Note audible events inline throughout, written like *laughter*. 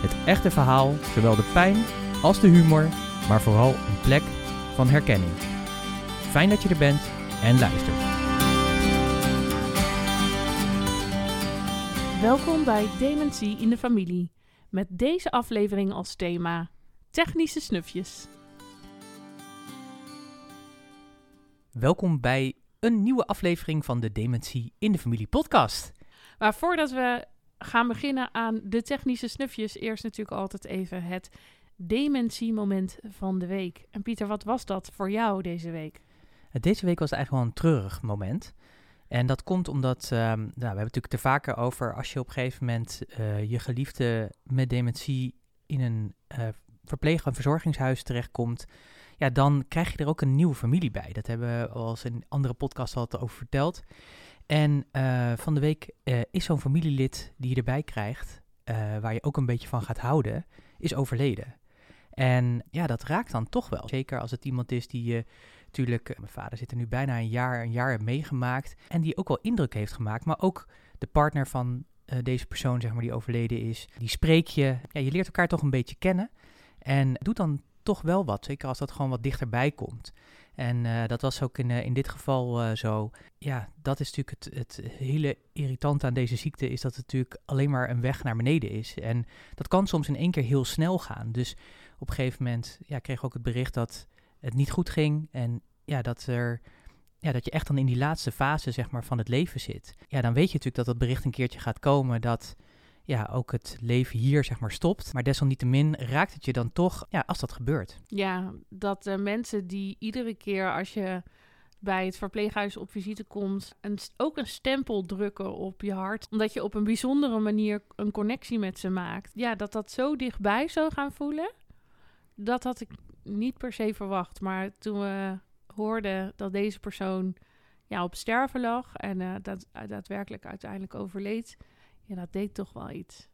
het echte verhaal, zowel de pijn als de humor, maar vooral een plek van herkenning. Fijn dat je er bent en luistert. Welkom bij Dementie in de Familie. Met deze aflevering als thema technische snufjes. Welkom bij een nieuwe aflevering van de Dementie in de Familie podcast. Maar voordat we gaan beginnen aan de technische snufjes, eerst natuurlijk altijd even het dementiemoment van de week. En Pieter, wat was dat voor jou deze week? Deze week was eigenlijk wel een treurig moment. En dat komt omdat, ehm, nou, we hebben het natuurlijk te vaker over als je op een gegeven moment eh, je geliefde met dementie in een uh, verpleeg- en verzorgingshuis terechtkomt, ja, dan krijg je er ook een nieuwe familie bij. Dat hebben we al eens in andere podcasts al over verteld. En uh, van de week is zo'n familielid die je erbij krijgt, waar je ook een beetje van gaat houden, is overleden. En ja, dat raakt dan toch wel. Zeker als het iemand is die je natuurlijk, mijn vader zit er nu bijna een jaar, een jaar meegemaakt. En die ook wel indruk heeft gemaakt. Maar ook de partner van deze persoon, zeg maar, die overleden is. Die spreek je. Ja, je leert elkaar toch een beetje kennen. En doet dan toch wel wat. Zeker als dat gewoon wat dichterbij komt. En uh, dat was ook in, uh, in dit geval uh, zo. Ja, dat is natuurlijk het, het hele irritante aan deze ziekte, is dat het natuurlijk alleen maar een weg naar beneden is. En dat kan soms in één keer heel snel gaan. Dus op een gegeven moment ja, kreeg ik ook het bericht dat het niet goed ging. En ja, dat, er, ja, dat je echt dan in die laatste fase zeg maar, van het leven zit. Ja, dan weet je natuurlijk dat dat bericht een keertje gaat komen dat ja, ook het leven hier zeg maar stopt. Maar desalniettemin raakt het je dan toch, ja, als dat gebeurt. Ja, dat uh, mensen die iedere keer als je bij het verpleeghuis op visite komt, ook een stempel drukken op je hart. Omdat je op een bijzondere manier een connectie met ze maakt. Ja, dat dat zo dichtbij zou gaan voelen, dat had ik niet per se verwacht. Maar toen we hoorden dat deze persoon ja, op sterven lag en uh, dat daadwerkelijk uiteindelijk overleed, ja, dat deed toch wel iets.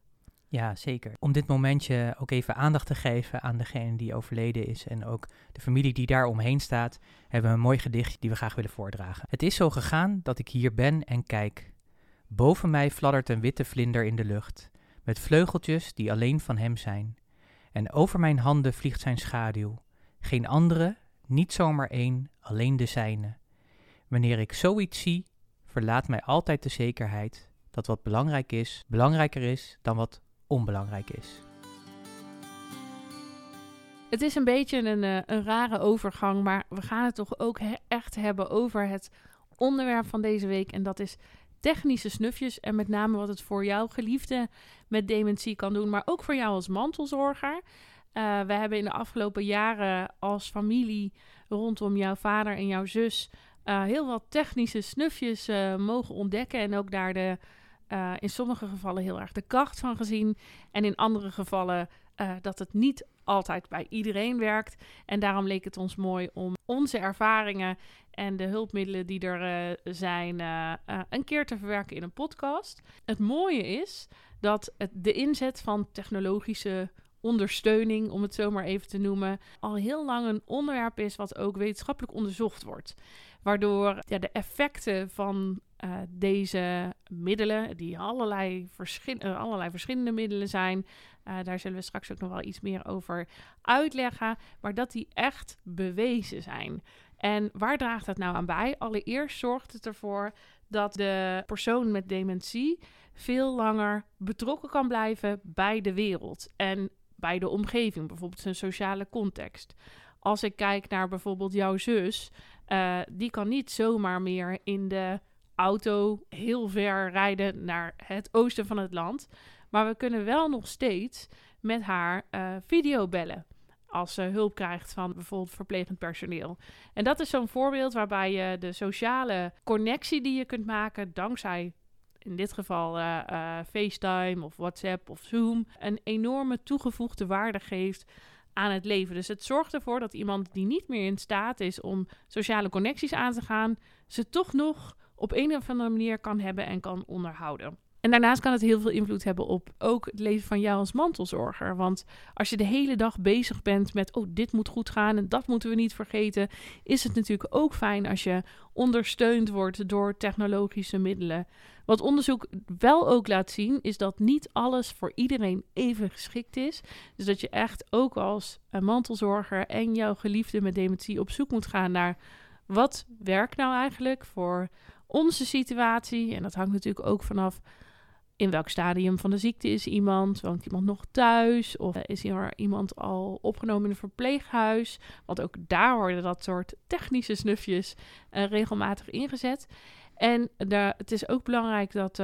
Ja, zeker. Om dit momentje ook even aandacht te geven aan degene die overleden is en ook de familie die daar omheen staat, hebben we een mooi gedicht die we graag willen voordragen. Het is zo gegaan dat ik hier ben en kijk. Boven mij fladdert een witte vlinder in de lucht, met vleugeltjes die alleen van hem zijn. En over mijn handen vliegt zijn schaduw. Geen andere, niet zomaar één, alleen de zijne. Wanneer ik zoiets zie, verlaat mij altijd de zekerheid dat wat belangrijk is, belangrijker is dan wat onbelangrijk is. Het is een beetje een, uh, een rare overgang, maar we gaan het toch ook echt hebben over het onderwerp van deze week. En dat is technische snufjes en met name wat het voor jouw geliefde met dementie kan doen, maar ook voor jou als mantelzorger. Uh, we hebben in de afgelopen jaren als familie rondom jouw vader en jouw zus uh, heel wat technische snufjes mogen ontdekken en ook daar de, in sommige gevallen heel erg de kracht van gezien en in andere gevallen dat het niet altijd bij iedereen werkt. En daarom leek het ons mooi om onze ervaringen en de hulpmiddelen die er uh, zijn een keer te verwerken in een podcast. Het mooie is dat het, de inzet van technologische ondersteuning, om het zo maar even te noemen, al heel lang een onderwerp is wat ook wetenschappelijk onderzocht wordt. Waardoor ja, de effecten van uh, deze middelen, die allerlei, uh, allerlei verschillende middelen zijn, uh, daar zullen we straks ook nog wel iets meer over uitleggen, maar dat die echt bewezen zijn. En waar draagt dat nou aan bij? Allereerst zorgt het ervoor dat de persoon met dementie veel langer betrokken kan blijven bij de wereld en bij de omgeving, bijvoorbeeld zijn sociale context. Als ik kijk naar bijvoorbeeld jouw zus, die kan niet zomaar meer in de auto heel ver rijden naar het oosten van het land. Maar we kunnen wel nog steeds met haar uh, videobellen als ze hulp krijgt van bijvoorbeeld verplegend personeel. En dat is zo'n voorbeeld waarbij je de sociale connectie die je kunt maken dankzij in dit geval uh, uh, FaceTime of WhatsApp of Zoom een enorme toegevoegde waarde geeft aan het leven. Dus het zorgt ervoor dat iemand die niet meer in staat is om sociale connecties aan te gaan, ze toch nog op een of andere manier kan hebben en kan onderhouden. En daarnaast kan het heel veel invloed hebben op ook het leven van jou als mantelzorger. Want als je de hele dag bezig bent met, oh, dit moet goed gaan en dat moeten we niet vergeten, is het natuurlijk ook fijn als je ondersteund wordt door technologische middelen. Wat onderzoek wel ook laat zien, is dat niet alles voor iedereen even geschikt is. Dus dat je echt ook als mantelzorger en jouw geliefde met dementie op zoek moet gaan naar wat werkt nou eigenlijk voor onze situatie. En dat hangt natuurlijk ook vanaf in welk stadium van de ziekte is iemand? Woont iemand nog thuis? Of is er iemand al opgenomen in een verpleeghuis? Want ook daar worden dat soort technische snufjes uh, regelmatig ingezet. En de, het is ook belangrijk dat,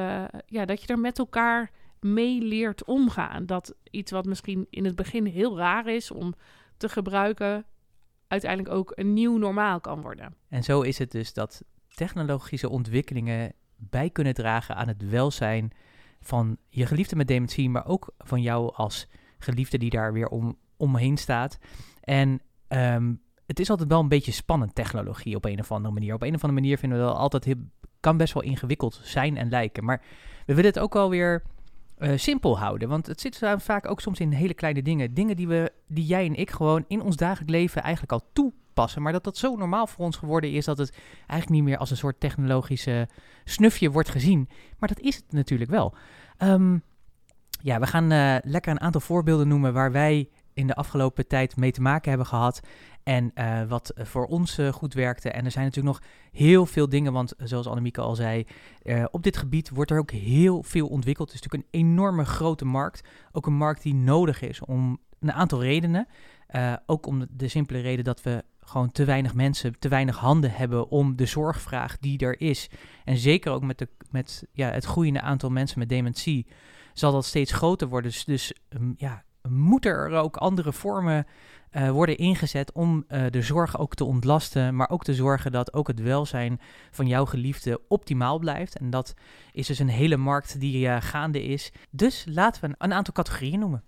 ja, dat je er met elkaar mee leert omgaan. Dat iets wat misschien in het begin heel raar is om te gebruiken, uiteindelijk ook een nieuw normaal kan worden. En zo is het dus dat technologische ontwikkelingen bij kunnen dragen aan het welzijn van je geliefde met dementie, maar ook van jou als geliefde die daar weer om, omheen staat. En um, het is altijd wel een beetje spannend, technologie op een of andere manier. Op een of andere manier vinden we dat altijd heel, kan best wel ingewikkeld zijn en lijken. Maar we willen het ook wel weer uh, simpel houden. Want het zit vaak ook soms in hele kleine dingen. Dingen die, we, die jij en ik gewoon in ons dagelijks leven eigenlijk al toepassen. Maar dat dat zo normaal voor ons geworden is dat het eigenlijk niet meer als een soort technologische snufje wordt gezien. Maar dat is het natuurlijk wel. Um, ja, we gaan uh, lekker een aantal voorbeelden noemen waar wij in de afgelopen tijd mee te maken hebben gehad. En uh, wat voor ons uh, goed werkte. En er zijn natuurlijk nog heel veel dingen, want zoals Annemieke al zei, op dit gebied wordt er ook heel veel ontwikkeld. Het is natuurlijk een enorme grote markt. Ook een markt die nodig is om een aantal redenen. ook om de simpele reden dat we gewoon te weinig mensen, te weinig handen hebben om de zorgvraag die er is. En zeker ook met, de, met ja, het groeiende aantal mensen met dementie zal dat steeds groter worden. Dus, dus um, ja, moeten er ook andere vormen uh, worden ingezet om uh, de zorg ook te ontlasten, maar ook te zorgen dat ook het welzijn van jouw geliefde optimaal blijft. En dat is dus een hele markt die uh, gaande is. Dus laten we een aantal categorieën noemen.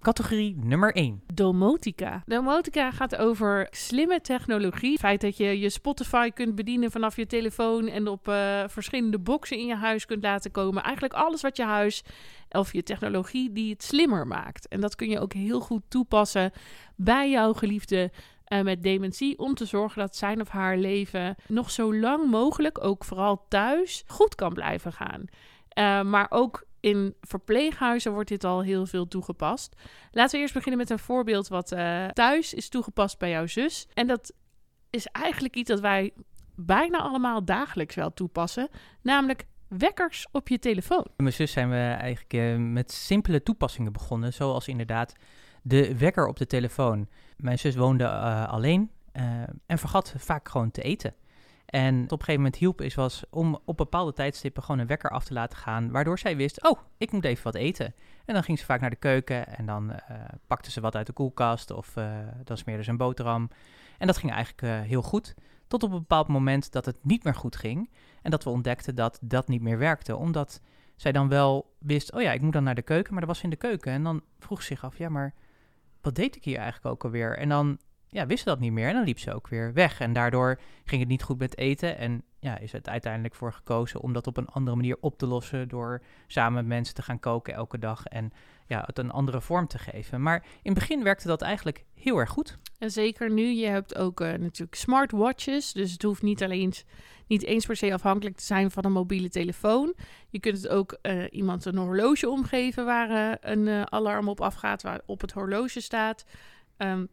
Categorie nummer 1. Domotica. Domotica gaat over slimme technologie. Het feit dat je je Spotify kunt bedienen vanaf je telefoon en op uh, verschillende boxen in je huis kunt laten komen. Eigenlijk alles wat je huis of je technologie die het slimmer maakt. En dat kun je ook heel goed toepassen bij jouw geliefde uh, met dementie om te zorgen dat zijn of haar leven nog zo lang mogelijk, ook vooral thuis, goed kan blijven gaan. Uh, maar ook in verpleeghuizen wordt dit al heel veel toegepast. Laten we eerst beginnen met een voorbeeld wat uh, thuis is toegepast bij jouw zus. En dat is eigenlijk iets dat wij bijna allemaal dagelijks wel toepassen. Namelijk wekkers op je telefoon. Met mijn zus zijn we eigenlijk uh, met simpele toepassingen begonnen. Zoals inderdaad de wekker op de telefoon. Mijn zus woonde uh, alleen en vergat vaak gewoon te eten. En op een gegeven moment hielp is was om op bepaalde tijdstippen gewoon een wekker af te laten gaan, waardoor zij wist, oh, ik moet even wat eten. En dan ging ze vaak naar de keuken en dan uh, pakte ze wat uit de koelkast of uh, dan smeerde ze een boterham. En dat ging eigenlijk uh, heel goed. Tot op een bepaald moment dat het niet meer goed ging en dat we ontdekten dat dat niet meer werkte, omdat zij dan wel wist, oh ja, ik moet dan naar de keuken, maar dat was in de keuken. En dan vroeg ze zich af, ja, maar wat deed ik hier eigenlijk ook alweer? En dan ja, wist ze dat niet meer en dan liep ze ook weer weg. En daardoor ging het niet goed met eten en ja, is het uiteindelijk voor gekozen om dat op een andere manier op te lossen door samen met mensen te gaan koken elke dag en ja, het een andere vorm te geven. Maar in het begin werkte dat eigenlijk heel erg goed. En zeker nu, je hebt ook uh, natuurlijk smartwatches, dus het hoeft niet alleen niet eens per se afhankelijk te zijn van een mobiele telefoon. Je kunt het ook uh, iemand een horloge omgeven waar uh, een alarm op afgaat, waar op het horloge staat. Um,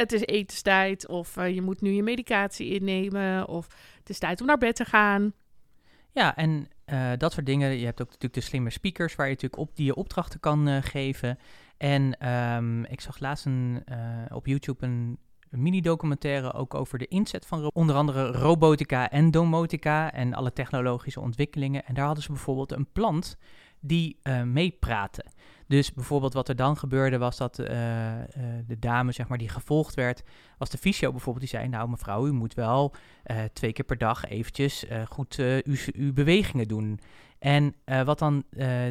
het is etenstijd of uh, je moet nu je medicatie innemen of het is tijd om naar bed te gaan. Ja, en uh, dat soort dingen. Je hebt ook natuurlijk de slimme speakers waar je natuurlijk op die je opdrachten kan uh, geven. En um, ik zag laatst een, op YouTube een, mini-documentaire ook over de inzet van onder andere robotica en domotica en alle technologische ontwikkelingen. En daar hadden ze bijvoorbeeld een plant die meepraten. Dus bijvoorbeeld wat er dan gebeurde was dat uh, uh, de dame zeg maar, die gevolgd werd, was de fysio bijvoorbeeld, die zei, nou mevrouw, u moet wel uh, twee keer per dag eventjes goed uw, uw bewegingen doen. En wat dan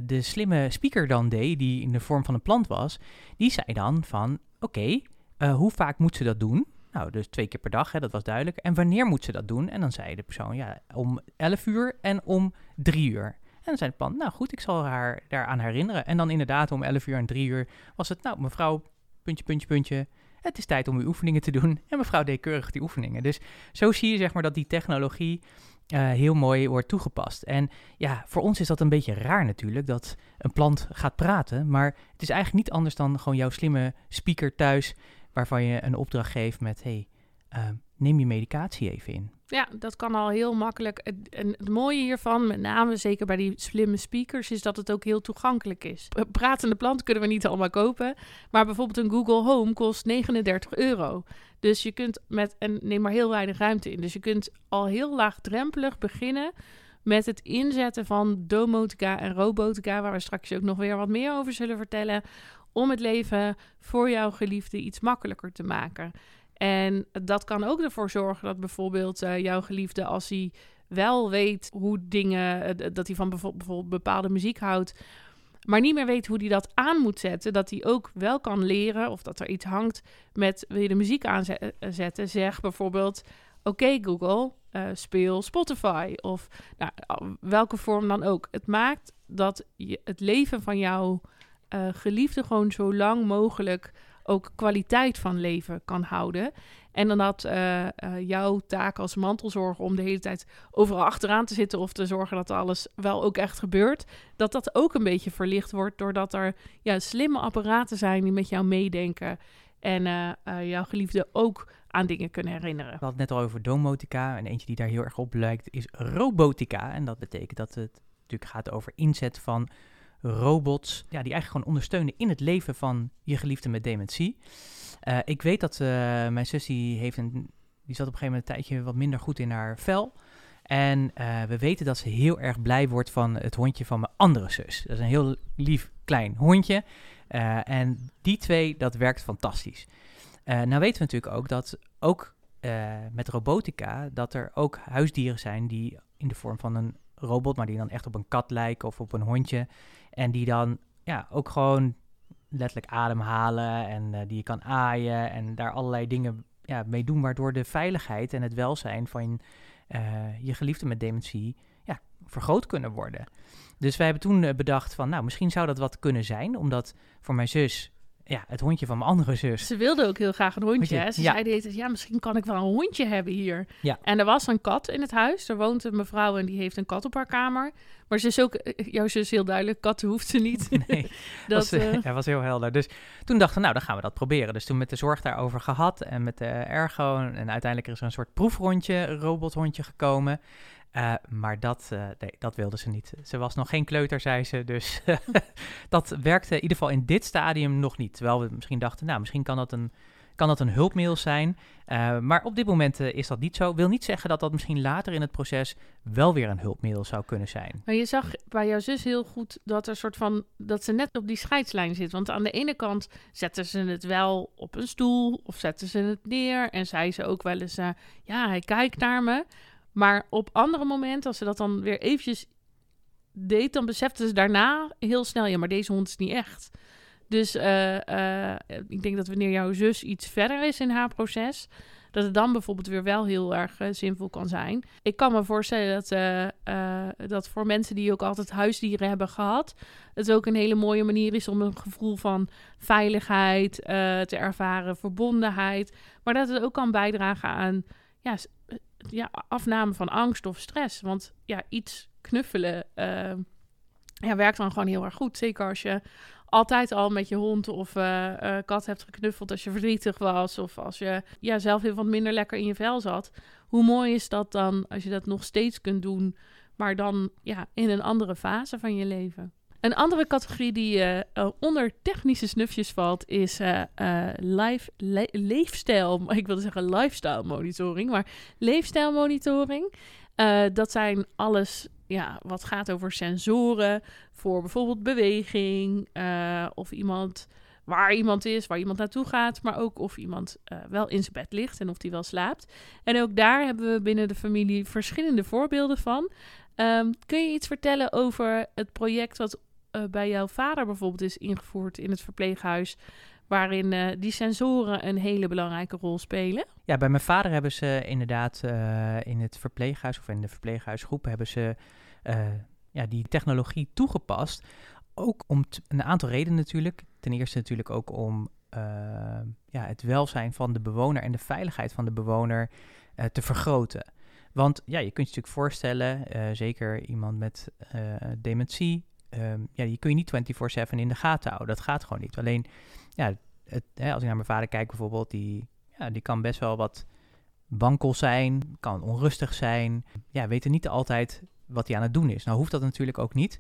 de slimme speaker dan deed, die in de vorm van een plant was, die zei dan van, oké, eh, hoe vaak moet ze dat doen? Nou, dus twee keer per dag, hè, dat was duidelijk. En wanneer moet ze dat doen? En dan zei de persoon, ja, om 11 uur en om 3 uur. En dan zei het nou goed, ik zal haar daaraan herinneren. En dan inderdaad om 11 uur en 3 uur was het, nou mevrouw, puntje, puntje, puntje. Het is tijd om uw oefeningen te doen. En mevrouw deed keurig die oefeningen. Dus zo zie je zeg maar dat die technologie uh, heel mooi wordt toegepast. En ja, voor ons is dat een beetje raar natuurlijk, dat een plant gaat praten. Maar het is eigenlijk niet anders dan gewoon jouw slimme speaker thuis, waarvan je een opdracht geeft met, hey, uh, neem je medicatie even in. Ja, dat kan al heel makkelijk. En het mooie hiervan, met name zeker bij die slimme speakers, is dat het ook heel toegankelijk is. Pratende planten kunnen we niet allemaal kopen, maar bijvoorbeeld een Google Home kost 39 euro. Dus je kunt met, en neem maar heel weinig ruimte in. Dus je kunt al heel laagdrempelig beginnen met het inzetten van domotica en robotica, waar we straks ook nog weer wat meer over zullen vertellen, om het leven voor jouw geliefde iets makkelijker te maken. En dat kan ook ervoor zorgen dat bijvoorbeeld uh, jouw geliefde, als hij wel weet hoe dingen, uh, dat hij van bijvoorbeeld bepaalde muziek houdt, maar niet meer weet hoe hij dat aan moet zetten, dat hij ook wel kan leren of dat er iets hangt met wil je de muziek aanzetten, eh, zeg bijvoorbeeld oké Google, speel Spotify of nou, welke vorm dan ook. Het maakt dat je het leven van jouw geliefde gewoon zo lang mogelijk ook kwaliteit van leven kan houden. En dan dat uh, uh, jouw taak als mantelzorger om de hele tijd overal achteraan te zitten of te zorgen dat alles wel ook echt gebeurt, dat dat ook een beetje verlicht wordt doordat er ja, slimme apparaten zijn die met jou meedenken en uh, jouw geliefde ook aan dingen kunnen herinneren. We hadden het net al over domotica en eentje die daar heel erg op lijkt is robotica. En dat betekent dat het natuurlijk gaat over inzet van robots, ja, die eigenlijk gewoon ondersteunen in het leven van je geliefde met dementie. Uh, ik weet dat uh, mijn zus die heeft een, die zat op een gegeven moment een tijdje wat minder goed in haar vel. En uh, we weten dat ze heel erg blij wordt van het hondje van mijn andere zus. Dat is een heel lief klein hondje. en die twee, dat werkt fantastisch. nou weten we natuurlijk ook dat ook met robotica, dat er ook huisdieren zijn die in de vorm van een robot, maar die dan echt op een kat lijken of op een hondje. En die dan ja, ook gewoon letterlijk ademhalen en uh, die je kan aaien en daar allerlei dingen ja, mee doen, waardoor de veiligheid en het welzijn van uh, je geliefde met dementie ja, vergroot kunnen worden. Dus wij hebben toen uh, bedacht van, nou, misschien zou dat wat kunnen zijn, omdat voor mijn zus ja, het hondje van mijn andere zus. Ze wilde ook heel graag een hondje. Hè? Ze ja. zei de ja, misschien kan ik wel een hondje hebben hier. Ja. En er was een kat in het huis. Er woont een mevrouw en die heeft een kat op haar kamer. Maar ze is ook, eh, jouw zus heel duidelijk, katten hoeft ze niet. *laughs* Nee, *laughs* dat was, uh... ja, was heel helder. Dus toen dachten we, nou, dan gaan we dat proberen. Dus toen met de zorg daarover gehad en met de ergo. En uiteindelijk is er een soort proefrondje, robothondje gekomen. Uh, maar dat, uh, dat wilde ze niet. Ze was nog geen kleuter, zei ze. Dus *laughs* dat werkte in ieder geval in dit stadium nog niet. Terwijl we misschien dachten, nou, misschien kan dat een, kan dat een hulpmiddel zijn. Uh, maar op dit moment is dat niet zo. Wil niet zeggen dat dat misschien later in het proces wel weer een hulpmiddel zou kunnen zijn. Maar je zag bij jouw zus heel goed dat er soort van dat ze net op die scheidslijn zit. Want aan de ene kant zetten ze het wel op een stoel of zetten ze het neer. En zei ze ook wel eens, ja, hij kijkt naar me. Maar op andere momenten, als ze dat dan weer eventjes deed, dan besefte ze daarna heel snel, ja, maar deze hond is niet echt. Dus uh, uh, ik denk dat wanneer jouw zus iets verder is in haar proces, dat het dan bijvoorbeeld weer wel heel erg uh, zinvol kan zijn. Ik kan me voorstellen dat, dat voor mensen die ook altijd huisdieren hebben gehad, het ook een hele mooie manier is om een gevoel van veiligheid te ervaren, verbondenheid. Maar dat het ook kan bijdragen aan ja, ja, afname van angst of stress. Want ja, iets knuffelen uh, ja, werkt dan gewoon heel erg goed. Zeker als je altijd al met je hond of uh, uh, kat hebt geknuffeld als je verdrietig was. Of als je ja, zelf heel wat minder lekker in je vel zat. Hoe mooi is dat dan als je dat nog steeds kunt doen, maar dan ja, in een andere fase van je leven. Een andere categorie die uh, onder technische snufjes valt, is le leefstijl. *laughs* Ik wilde zeggen lifestyle monitoring, maar leefstijl monitoring. dat zijn alles ja, wat gaat over sensoren voor bijvoorbeeld beweging of iemand waar iemand is, waar iemand naartoe gaat, maar ook of iemand wel in zijn bed ligt en of die wel slaapt. En ook daar hebben we binnen de familie verschillende voorbeelden van. Um, kun je iets vertellen over het project wat uh, bij jouw vader bijvoorbeeld is ingevoerd in het verpleeghuis. waarin uh, die sensoren een hele belangrijke rol spelen? Ja, bij mijn vader hebben ze inderdaad uh, in het verpleeghuis of in de verpleeghuisgroep hebben ze ja, die technologie toegepast. Ook om een aantal redenen natuurlijk. Ten eerste natuurlijk ook om ja, het welzijn van de bewoner en de veiligheid van de bewoner te vergroten. Want ja, je kunt je natuurlijk voorstellen, zeker iemand met dementie, um, ja, die kun je niet 24/7 in de gaten houden. Dat gaat gewoon niet. Alleen, ja, het, hè, als ik naar mijn vader kijk bijvoorbeeld, die, ja, die kan best wel wat wankel zijn, kan onrustig zijn. Ja, weten niet altijd wat hij aan het doen is. Nou hoeft dat natuurlijk ook niet.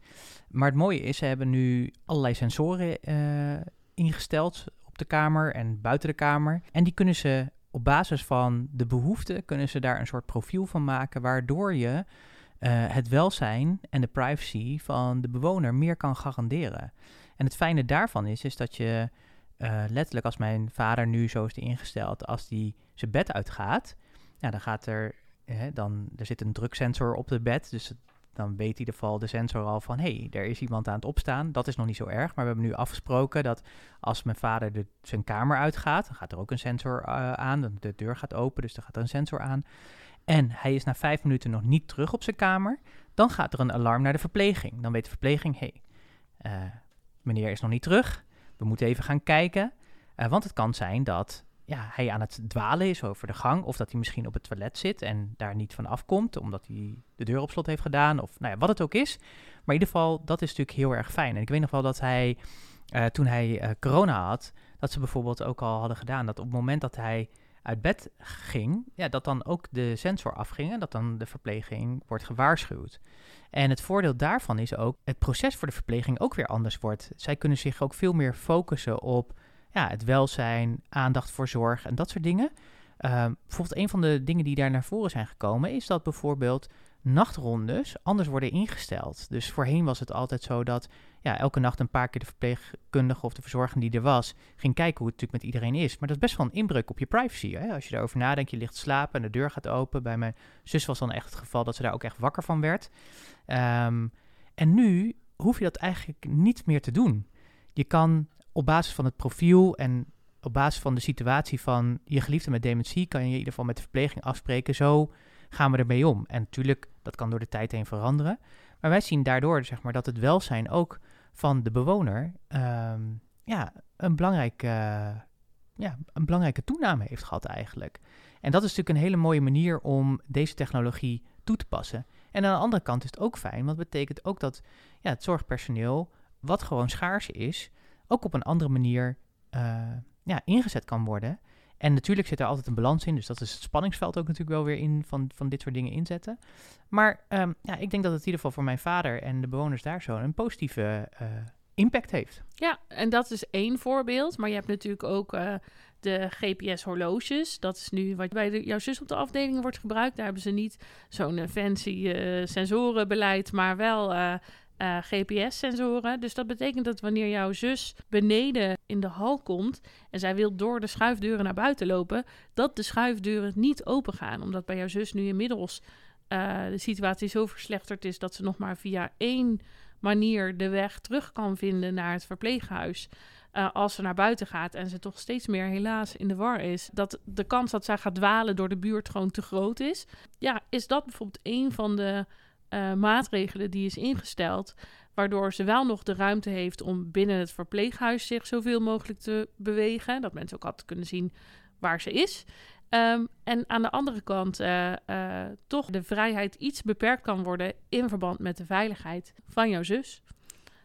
Maar het mooie is, ze hebben nu allerlei sensoren uh, ingesteld op de kamer en buiten de kamer. En die kunnen ze op basis van de behoeften, kunnen ze daar een soort profiel van maken, waardoor je het welzijn en de privacy van de bewoner meer kan garanderen. En het fijne daarvan is, is dat je uh, letterlijk als mijn vader nu zo is ingesteld, als die zijn bed uitgaat, dan gaat er, dan, er zit een druksensor op het bed, dus dan weet in ieder geval de sensor al van, hé, hey, er is iemand aan het opstaan. Dat is nog niet zo erg, maar we hebben nu afgesproken dat als mijn vader de, zijn kamer uitgaat, dan gaat er ook een sensor uh, aan, de deur gaat open, dus er gaat er een sensor aan en hij is na vijf minuten nog niet terug op zijn kamer, dan gaat er een alarm naar de verpleging. Dan weet de verpleging, hé, hey, uh, meneer is nog niet terug, we moeten even gaan kijken. Uh, want het kan zijn dat ja, hij aan het dwalen is over de gang, of dat hij misschien op het toilet zit en daar niet van afkomt, omdat hij de deur op slot heeft gedaan, of nou ja, wat het ook is. Maar in ieder geval, dat is natuurlijk heel erg fijn. En ik weet nog wel dat hij, uh, toen hij corona had, dat ze bijvoorbeeld ook al hadden gedaan, dat op het moment dat hij uit bed ging, ja, dat dan ook de sensor afging en dat dan de verpleging wordt gewaarschuwd. En het voordeel daarvan is ook, het proces voor de verpleging ook weer anders wordt. Zij kunnen zich ook veel meer focussen op ja, het welzijn, aandacht voor zorg en dat soort dingen. Uh, bijvoorbeeld een van de dingen die daar naar voren zijn gekomen, is dat bijvoorbeeld nachtrondes anders worden ingesteld. Dus voorheen was het altijd zo dat ja, elke nacht een paar keer de verpleegkundige of de verzorger die er was, ging kijken hoe het natuurlijk met iedereen is. Maar dat is best wel een inbreuk op je privacy. Hè? Als je daarover nadenkt, je ligt slapen en de deur gaat open. Bij mijn zus was dan echt het geval dat ze daar ook echt wakker van werd. Um, en nu hoef je dat eigenlijk niet meer te doen. Je kan op basis van het profiel en op basis van de situatie van je geliefde met dementie, kan je in ieder geval met de verpleging afspreken. Zo gaan we ermee om. En natuurlijk, dat kan door de tijd heen veranderen. Maar wij zien daardoor zeg maar, dat het welzijn ook van de bewoner um, ja, een, belangrijk, uh, ja, een belangrijke toename heeft gehad eigenlijk. En dat is natuurlijk een hele mooie manier om deze technologie toe te passen. En aan de andere kant is het ook fijn, want het betekent ook dat ja, het zorgpersoneel, wat gewoon schaars is, ook op een andere manier uh, ja, ingezet kan worden. En natuurlijk zit er altijd een balans in, dus dat is het spanningsveld ook natuurlijk wel weer in van, van dit soort dingen inzetten. Maar um, ja, ik denk dat het in ieder geval voor mijn vader en de bewoners daar zo een positieve uh, impact heeft. Ja, en dat is één voorbeeld. Maar je hebt natuurlijk ook uh, de GPS-horloges. Dat is nu wat bij jouw zus op de afdeling wordt gebruikt. Daar hebben ze niet zo'n fancy uh, sensorenbeleid, maar wel uh, GPS-sensoren. Dus dat betekent dat wanneer jouw zus beneden in de hal komt en zij wil door de schuifdeuren naar buiten lopen, dat de schuifdeuren niet open gaan. Omdat bij jouw zus nu inmiddels uh, de situatie zo verslechterd is dat ze nog maar via één manier de weg terug kan vinden naar het verpleeghuis. Uh, als ze naar buiten gaat en ze toch steeds meer helaas in de war is, dat de kans dat zij gaat dwalen door de buurt gewoon te groot is. Ja, is dat bijvoorbeeld een van de uh, maatregelen die is ingesteld, waardoor ze wel nog de ruimte heeft om binnen het verpleeghuis zich zoveel mogelijk te bewegen. Dat mensen ook altijd kunnen zien waar ze is. Um, en aan de andere kant uh, uh, toch de vrijheid iets beperkt kan worden in verband met de veiligheid van jouw zus.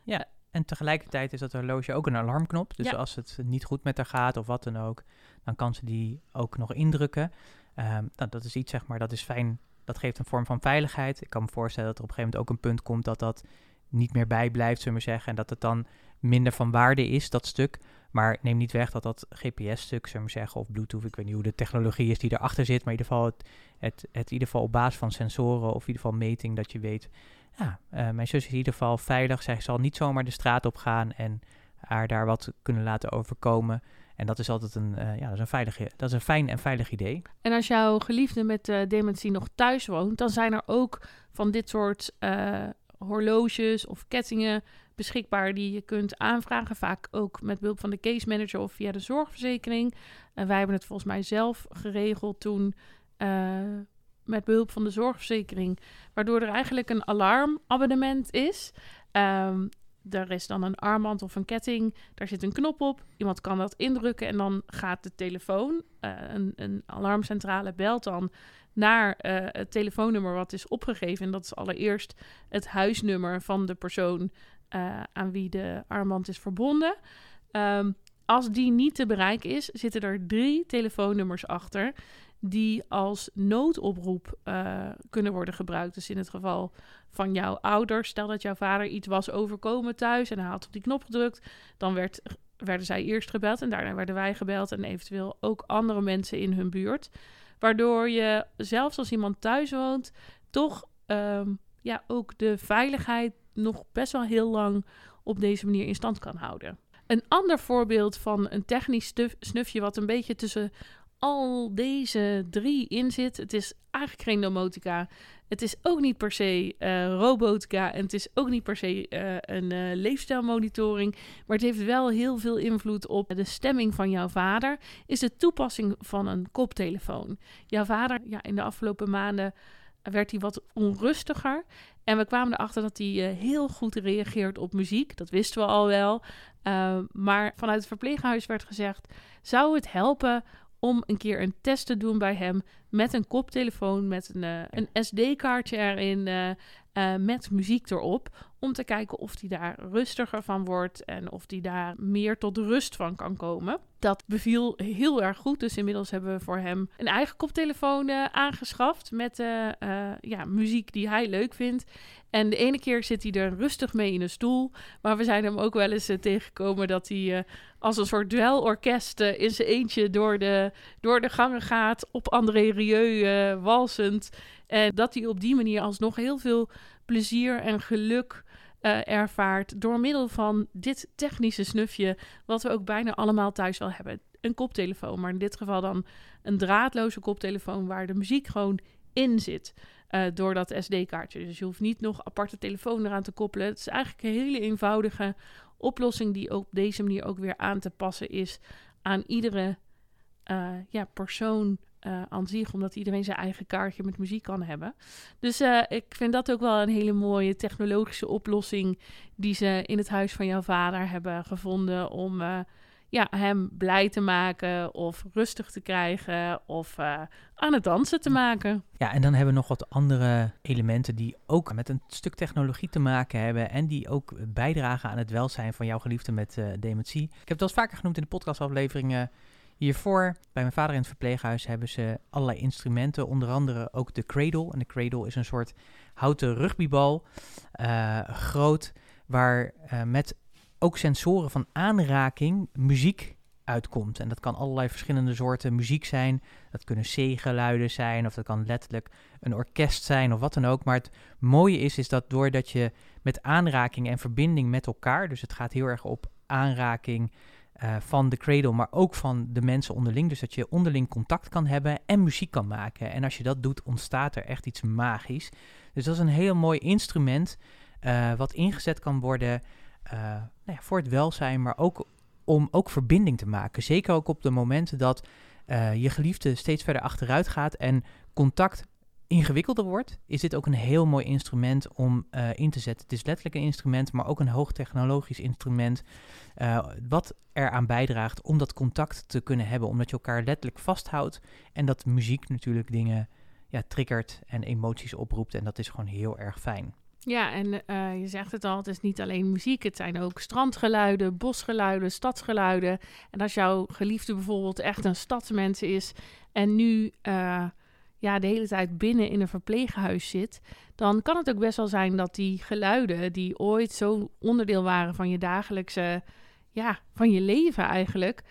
Ja, en tegelijkertijd is dat horloge ook een alarmknop. Dus Ja. als het niet goed met haar gaat of wat dan ook, dan kan ze die ook nog indrukken. Ehm, nou, dat is iets, zeg maar, dat is fijn. Dat geeft een vorm van veiligheid. Ik kan me voorstellen dat er op een gegeven moment ook een punt komt dat dat niet meer bijblijft, zullen we zeggen. En dat het dan minder van waarde is, dat stuk. Maar neem niet weg dat dat GPS-stuk, zullen we zeggen, of Bluetooth, ik weet niet hoe de technologie is die erachter zit, maar in ieder geval het, het, het in ieder geval op basis van sensoren of in ieder geval meting, dat je weet, ja, eh, mijn zus is in ieder geval veilig. Zij zal niet zomaar de straat op gaan en haar daar wat kunnen laten overkomen. En dat is altijd een, eh, ja, dat is een, veilige, dat is een fijn en veilig idee. En als jouw geliefde met eh, dementie nog thuis woont, dan zijn er ook van dit soort eh, horloges of kettingen beschikbaar die je kunt aanvragen. Vaak ook met behulp van de case manager of via de zorgverzekering. En wij hebben het volgens mij zelf geregeld toen met behulp van de zorgverzekering. Waardoor er eigenlijk een alarmabonnement is. Um, er is dan een armband of een ketting, daar zit een knop op. Iemand kan dat indrukken en dan gaat de telefoon, uh, een, een, alarmcentrale belt dan naar uh, het telefoonnummer wat is opgegeven. En dat is allereerst het huisnummer van de persoon uh, aan wie de armband is verbonden. Um, als die niet te bereiken is, zitten er drie telefoonnummers achter die als noodoproep uh, kunnen worden gebruikt. Dus in het geval van jouw ouders, stel dat jouw vader iets was overkomen thuis en hij had op die knop gedrukt, dan werd, werden zij eerst gebeld en daarna werden wij gebeld en eventueel ook andere mensen in hun buurt. Waardoor je zelfs als iemand thuis woont, toch um, ja, ook de veiligheid nog best wel heel lang op deze manier in stand kan houden. Een ander voorbeeld van een technisch snufje wat een beetje tussen al deze drie in zit. Het is eigenlijk geen domotica. Het is ook niet per se uh, robotica. En het is ook niet per se uh, een uh, leefstijlmonitoring. Maar het heeft wel heel veel invloed op de stemming van jouw vader. Is de toepassing van een koptelefoon. Jouw vader, ja, in de afgelopen maanden werd hij wat onrustiger. En we kwamen erachter dat hij heel goed reageert op muziek. Dat wisten we al wel. maar vanuit het verpleeghuis werd gezegd: zou het helpen om een keer een test te doen bij hem met een koptelefoon, met een, uh, een SD-kaartje erin, uh, uh, met muziek erop, om te kijken of hij daar rustiger van wordt en of hij daar meer tot rust van kan komen. Dat beviel heel erg goed, dus inmiddels hebben we voor hem een eigen koptelefoon aangeschaft met ja, muziek die hij leuk vindt. En de ene keer zit hij er rustig mee in een stoel. Maar we zijn hem ook wel eens tegengekomen dat hij als een soort duelorkest in zijn eentje door de, door de gangen gaat. Op André Rieu walsend. En dat hij op die manier alsnog heel veel plezier en geluk ervaart. Door middel van dit technische snufje. Wat we ook bijna allemaal thuis wel hebben. Een koptelefoon, maar in dit geval dan een draadloze koptelefoon waar de muziek gewoon in zit. Uh, door dat SD-kaartje. Dus je hoeft niet nog aparte telefoon eraan te koppelen. Het is eigenlijk een hele eenvoudige oplossing die op deze manier ook weer aan te passen is aan iedere uh, ja, persoon uh, aan zich, omdat iedereen zijn eigen kaartje met muziek kan hebben. Dus ik vind dat ook wel een hele mooie technologische oplossing die ze in het huis van jouw vader hebben gevonden om ja, hem blij te maken of rustig te krijgen of aan het dansen te maken. Ja, en dan hebben we nog wat andere elementen die ook met een stuk technologie te maken hebben en die ook bijdragen aan het welzijn van jouw geliefde met dementie. Ik heb eens vaker genoemd in de podcastafleveringen hiervoor. Bij mijn vader in het verpleeghuis hebben ze allerlei instrumenten, onder andere ook de cradle. En de cradle is een soort houten rugbybal, uh, groot, waar met ook sensoren van aanraking muziek uitkomt. En dat kan allerlei verschillende soorten muziek zijn. Dat kunnen C-geluiden zijn, of dat kan letterlijk een orkest zijn, of wat dan ook. Maar het mooie is, is dat doordat je met aanraking en verbinding met elkaar, dus het gaat heel erg op aanraking uh, van de cradle, maar ook van de mensen onderling. Dus dat je onderling contact kan hebben en muziek kan maken. En als je dat doet, ontstaat er echt iets magisch. Dus dat is een heel mooi instrument uh, wat ingezet kan worden uh, nou ja, voor het welzijn, maar ook om ook verbinding te maken. Zeker ook op de momenten dat je geliefde steeds verder achteruit gaat en contact ingewikkelder wordt, is dit ook een heel mooi instrument om uh, in te zetten. Het is letterlijk een instrument, maar ook een hoogtechnologisch instrument, uh, wat eraan bijdraagt om dat contact te kunnen hebben, omdat je elkaar letterlijk vasthoudt en dat muziek natuurlijk dingen ja, triggert en emoties oproept en dat is gewoon heel erg fijn. Ja, en uh, je zegt het al, het is niet alleen muziek. Het zijn ook strandgeluiden, bosgeluiden, stadsgeluiden. En als jouw geliefde bijvoorbeeld echt een stadsmens is en nu ja, de hele tijd binnen in een verpleeghuis zit, dan kan het ook best wel zijn dat die geluiden die ooit zo onderdeel waren van je dagelijkse, ja, van je leven eigenlijk,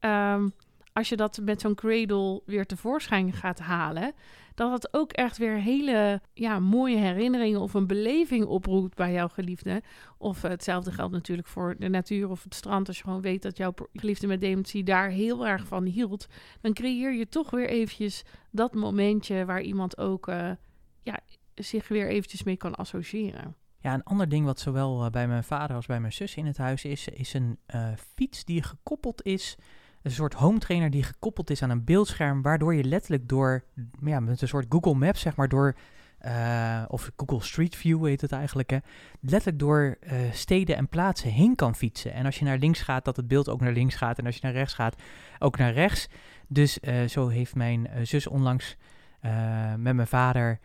um, als je dat met zo'n cradle weer tevoorschijn gaat halen, dat het ook echt weer hele ja, mooie herinneringen of een beleving oproept bij jouw geliefde. Of hetzelfde geldt natuurlijk voor de natuur of het strand. Als je gewoon weet dat jouw geliefde met dementie daar heel erg van hield, dan creëer je toch weer eventjes dat momentje waar iemand ook uh, ja, zich weer eventjes mee kan associëren. Ja, een ander ding wat zowel eh, bij mijn vader als bij mijn zus in het huis is, is een fiets die gekoppeld is. Een soort home trainer die gekoppeld is aan een beeldscherm, waardoor je letterlijk door, ja, met een soort Google Maps, zeg maar, door, uh, of Google Street View heet het eigenlijk, hè, letterlijk door steden en plaatsen heen kan fietsen. En als je naar links gaat, dat het beeld ook naar links gaat. En als je naar rechts gaat, ook naar rechts. Dus zo heeft mijn zus onlangs met mijn vader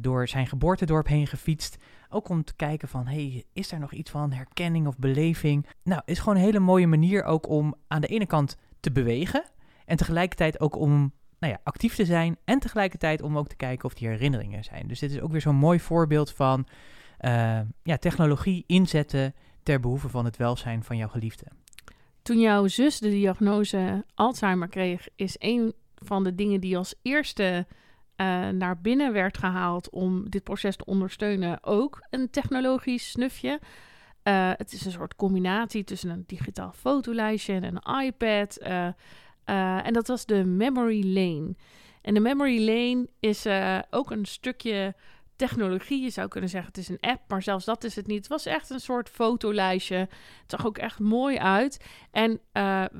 door zijn geboortedorp heen gefietst. Ook om te kijken van, hey, is er nog iets van herkenning of beleving? Nou, is gewoon een hele mooie manier ook om aan de ene kant te bewegen en tegelijkertijd ook om nou ja, actief te zijn en tegelijkertijd om ook te kijken of die herinneringen zijn. Dus dit is ook weer zo'n mooi voorbeeld van uh, ja, technologie inzetten ter behoeve van het welzijn van jouw geliefde. Toen jouw zus de diagnose Alzheimer kreeg, is een van de dingen die als eerste uh, naar binnen werd gehaald om dit proces te ondersteunen, ook een technologisch snufje. Uh, het is een soort combinatie tussen een digitaal fotolijstje en een iPad. Uh, en dat was de Memory Lane. En de Memory Lane is ook een stukje technologie. Je zou kunnen zeggen het is een app, maar zelfs dat is het niet. Het was echt een soort fotolijstje. Het zag ook echt mooi uit. En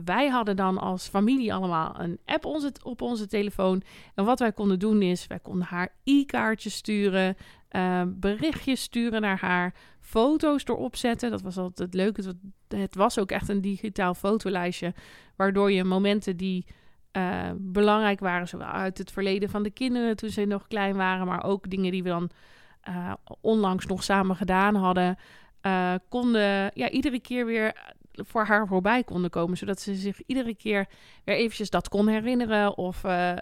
wij hadden dan als familie allemaal een app op onze telefoon. En wat wij konden doen is, wij konden haar e-kaartjes sturen, uh, berichtjes sturen naar haar, foto's erop zetten. Dat was altijd het leuke. Het was ook echt een digitaal fotolijstje, waardoor je momenten die uh, belangrijk waren, zowel uit het verleden van de kinderen toen ze nog klein waren, maar ook dingen die we dan uh, onlangs nog samen gedaan hadden, uh, konden ja, iedere keer weer voor haar voorbij konden komen, zodat ze zich iedere keer weer eventjes dat kon herinneren of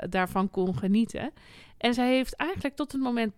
daarvan kon genieten. En zij heeft eigenlijk tot het moment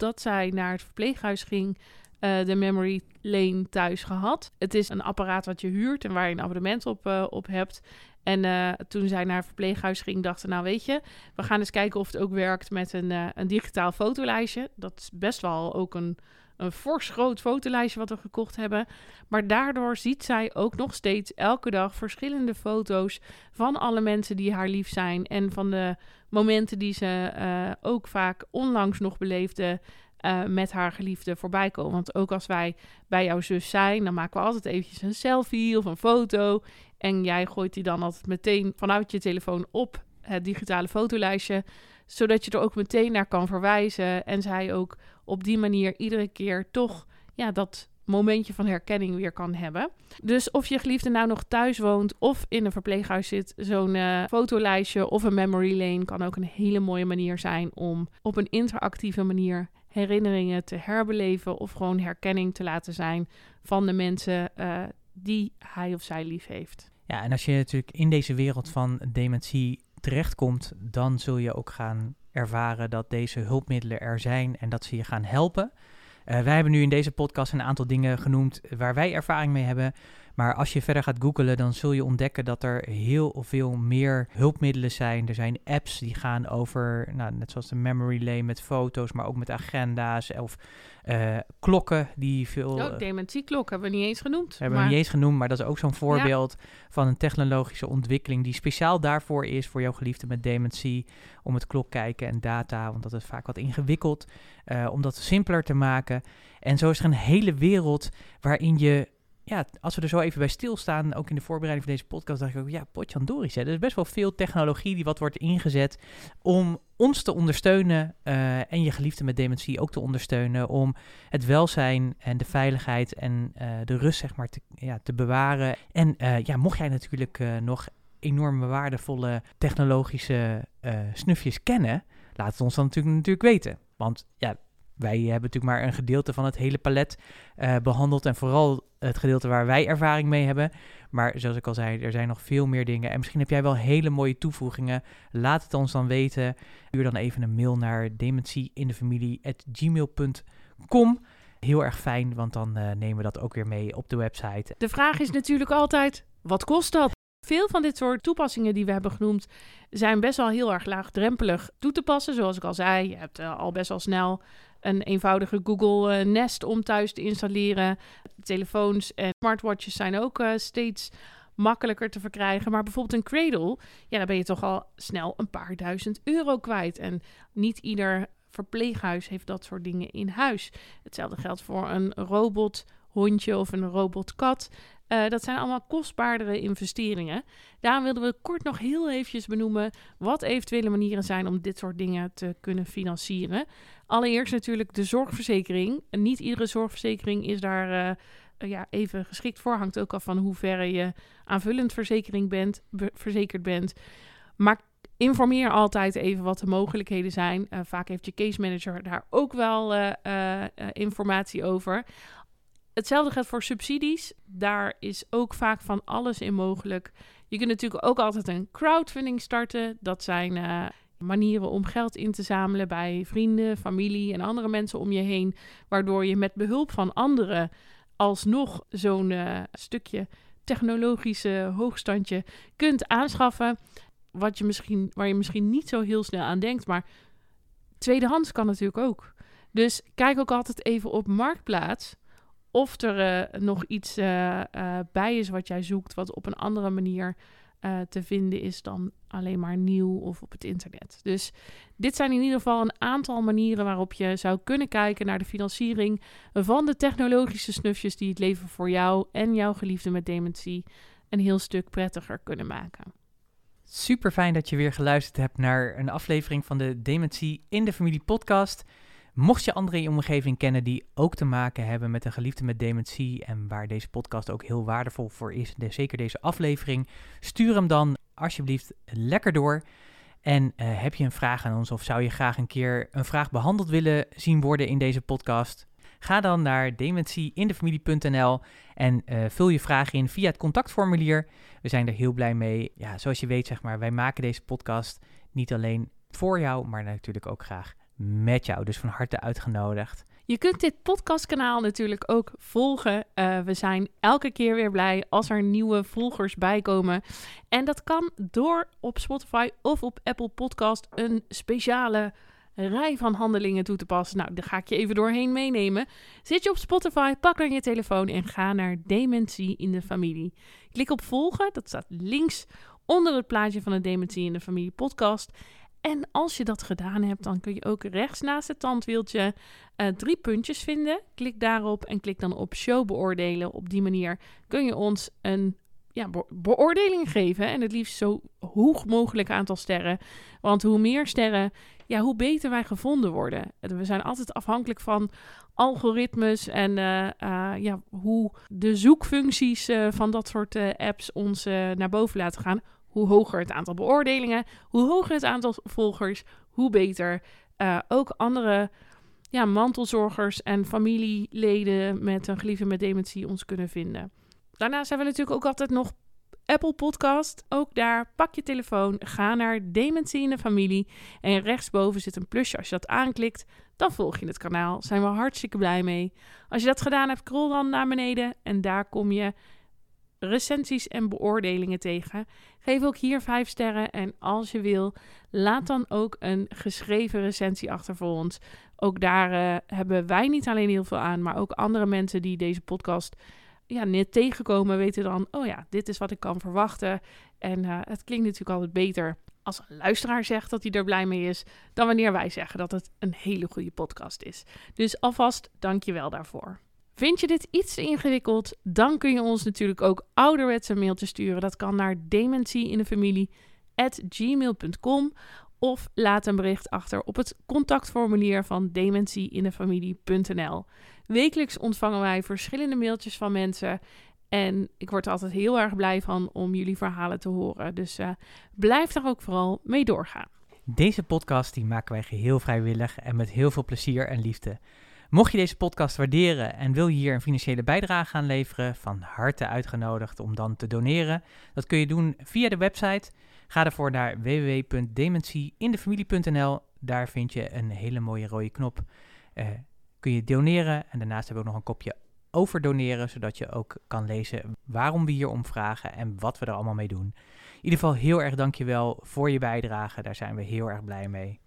dat zij naar het verpleeghuis ging, de Memory Lane thuis gehad. Het is een apparaat wat je huurt en waar je een abonnement op, op hebt. En uh, toen zij naar het verpleeghuis ging, dachten nou weet je, we gaan eens kijken of het ook werkt met een, een digitaal fotolijstje. Dat is best wel ook een, een fors groot fotolijstje wat we gekocht hebben. Maar daardoor ziet zij ook nog steeds elke dag verschillende foto's van alle mensen die haar lief zijn. En van de momenten die ze uh, ook vaak onlangs nog beleefde. Uh, met haar geliefde voorbij komen. Want ook als wij bij jouw zus zijn, dan maken we altijd eventjes een selfie of een foto. En jij gooit die dan altijd meteen vanuit je telefoon op het digitale fotolijstje, zodat je er ook meteen naar kan verwijzen. En zij ook op die manier iedere keer toch ja, dat momentje van herkenning weer kan hebben. Dus of je geliefde nou nog thuis woont of in een verpleeghuis zit, zo'n uh, fotolijstje of een memory lane kan ook een hele mooie manier zijn om op een interactieve manier herinneringen te herbeleven of gewoon herkenning te laten zijn van de mensen uh, die hij of zij lief heeft. Ja, en als je natuurlijk in deze wereld van dementie terechtkomt, dan zul je ook gaan ervaren dat deze hulpmiddelen er zijn en dat ze je gaan helpen. Uh, wij hebben nu in deze podcast een aantal dingen genoemd waar wij ervaring mee hebben. Maar als je verder gaat googlen, dan zul je ontdekken dat er heel veel meer hulpmiddelen zijn. Er zijn apps die gaan over, nou, net zoals de memory lane met foto's, maar ook met agenda's of uh, klokken die veel... Oh, dementieklok hebben we niet eens genoemd. Hebben maar... we niet eens genoemd, maar dat is ook zo'n voorbeeld van een technologische ontwikkeling die speciaal daarvoor is voor jouw geliefde met dementie. Om het klok kijken en data, want dat is vaak wat ingewikkeld. Uh, om dat simpeler te maken. En zo is er een hele wereld waarin je ja, als we er zo even bij stilstaan, ook in de voorbereiding van deze podcast, dacht ik ook, ja, potjandoris, hè. Er is best wel veel technologie die wat wordt ingezet om ons te ondersteunen uh, en je geliefde met dementie ook te ondersteunen, om het welzijn en de veiligheid en uh, de rust, zeg maar, te, ja, te bewaren. En uh, ja, mocht jij natuurlijk nog enorme waardevolle technologische snufjes kennen, laat het ons dan natuurlijk, natuurlijk weten. Want ja, wij hebben natuurlijk maar een gedeelte van het hele palet uh, behandeld. En vooral het gedeelte waar wij ervaring mee hebben. Maar zoals ik al zei, er zijn nog veel meer dingen. En misschien heb jij wel hele mooie toevoegingen. Laat het ons dan weten. Stuur dan even een mail naar dementieinthefamilie.gmail.com. Heel erg fijn, want dan uh, nemen we dat ook weer mee op de website. De vraag is natuurlijk altijd, wat kost dat? Veel van dit soort toepassingen die we hebben genoemd zijn best wel heel erg laagdrempelig toe te passen. Zoals ik al zei, je hebt uh, al best wel snel een eenvoudige Google uh, Nest om thuis te installeren. Telefoons en smartwatches zijn ook uh, steeds makkelijker te verkrijgen. Maar bijvoorbeeld een Cradle, ja, dan ben je toch al snel een paar duizend euro kwijt. En niet ieder verpleeghuis heeft dat soort dingen in huis. Hetzelfde geldt voor een robothondje of een robotkat. Uh, dat zijn allemaal kostbaardere investeringen. Daarom wilden we kort nog heel eventjes benoemen wat eventuele manieren zijn om dit soort dingen te kunnen financieren. Allereerst natuurlijk de zorgverzekering. Niet iedere zorgverzekering is daar uh, ja, even geschikt voor. Hangt ook af van hoe ver je aanvullend verzekering bent, verzekerd bent. Maar informeer altijd even wat de mogelijkheden zijn. Uh, vaak heeft je case manager daar ook wel informatie over. Hetzelfde geldt voor subsidies. Daar is ook vaak van alles in mogelijk. Je kunt natuurlijk ook altijd een crowdfunding starten. Dat zijn uh, manieren om geld in te zamelen bij vrienden, familie en andere mensen om je heen. Waardoor je met behulp van anderen alsnog zo'n uh, stukje technologische hoogstandje kunt aanschaffen. Wat je misschien, waar je misschien niet zo heel snel aan denkt. Maar tweedehands kan natuurlijk ook. Dus kijk ook altijd even op Marktplaats of er uh, nog iets uh, uh, bij is wat jij zoekt, wat op een andere manier te vinden is dan alleen maar nieuw of op het internet. Dus dit zijn in ieder geval een aantal manieren waarop je zou kunnen kijken naar de financiering van de technologische snufjes die het leven voor jou en jouw geliefde met dementie een heel stuk prettiger kunnen maken. Super fijn dat je weer geluisterd hebt naar een aflevering van de Dementie in de Familie podcast. Mocht je anderen in je omgeving kennen die ook te maken hebben met een geliefde met dementie en waar deze podcast ook heel waardevol voor is, zeker deze aflevering, stuur hem dan alsjeblieft lekker door. En uh, heb je een vraag aan ons of zou je graag een keer een vraag behandeld willen zien worden in deze podcast? Ga dan naar dementieindefamilie.nl en uh, vul je vraag in via het contactformulier. We zijn er heel blij mee. Ja, zoals je weet, zeg maar, wij maken deze podcast niet alleen voor jou, maar natuurlijk ook graag met jou. Dus van harte uitgenodigd. Je kunt dit podcastkanaal natuurlijk ook volgen. Uh, we zijn elke keer weer blij als er nieuwe volgers bijkomen. En dat kan door op Spotify of op Apple Podcast een speciale rij van handelingen toe te passen. Nou, daar ga ik je even doorheen meenemen. Zit je op Spotify, pak dan je telefoon en ga naar Dementie in de Familie. Klik op volgen, dat staat links onder het plaatje van de Dementie in de Familie podcast. En als je dat gedaan hebt, dan kun je ook rechts naast het tandwieltje uh, drie puntjes vinden. Klik daarop en klik dan op show beoordelen. Op die manier kun je ons een ja, beoordeling geven. En het liefst zo hoog mogelijk aantal sterren. Want hoe meer sterren, ja, hoe beter wij gevonden worden. We zijn altijd afhankelijk van algoritmes en uh, uh, ja, hoe de zoekfuncties van dat soort apps ons naar boven laten gaan hoe hoger het aantal beoordelingen, hoe hoger het aantal volgers, hoe beter. Uh, ook andere ja, mantelzorgers en familieleden met een geliefde met dementie ons kunnen vinden. Daarnaast hebben we natuurlijk ook altijd nog Apple Podcast. Ook daar pak je telefoon, ga naar Dementie in de Familie. En rechtsboven zit een plusje. Als je dat aanklikt, dan volg je het kanaal. Zijn we hartstikke blij mee. Als je dat gedaan hebt, scroll dan naar beneden en daar kom je recensies en beoordelingen tegen. Geef ook hier vijf sterren en als je wil, laat dan ook een geschreven recensie achter voor ons. Ook daar uh, hebben wij niet alleen heel veel aan, maar ook andere mensen die deze podcast ja, net tegenkomen, weten dan, oh ja, dit is wat ik kan verwachten. En uh, het klinkt natuurlijk altijd beter als een luisteraar zegt dat hij er blij mee is, dan wanneer wij zeggen dat het een hele goede podcast is. Dus alvast dank je wel daarvoor. Vind je dit iets te ingewikkeld? Dan kun je ons natuurlijk ook ouderwetse mailtjes sturen. Dat kan naar dementieinefamilie@gmail.com of laat een bericht achter op het contactformulier van dementieinefamilie.nl. Wekelijks ontvangen wij verschillende mailtjes van mensen en ik word er altijd heel erg blij van om jullie verhalen te horen. Dus uh, blijf daar ook vooral mee doorgaan. Deze podcast die maken wij geheel vrijwillig en met heel veel plezier en liefde. Mocht je deze podcast waarderen en wil je hier een financiële bijdrage aan leveren, van harte uitgenodigd om dan te doneren. Dat kun je doen via de website. Ga ervoor naar www.dementieindefamilie.nl. Daar vind je een hele mooie rode knop. Uh, kun je doneren en daarnaast hebben we ook nog een kopje over doneren, zodat je ook kan lezen waarom we hier om vragen en wat we er allemaal mee doen. In ieder geval heel erg dankjewel voor je bijdrage. Daar zijn we heel erg blij mee.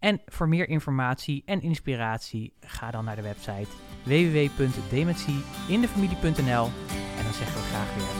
En voor meer informatie en inspiratie ga dan naar de website www.dementieindefamilie.nl en dan zeggen we graag weer.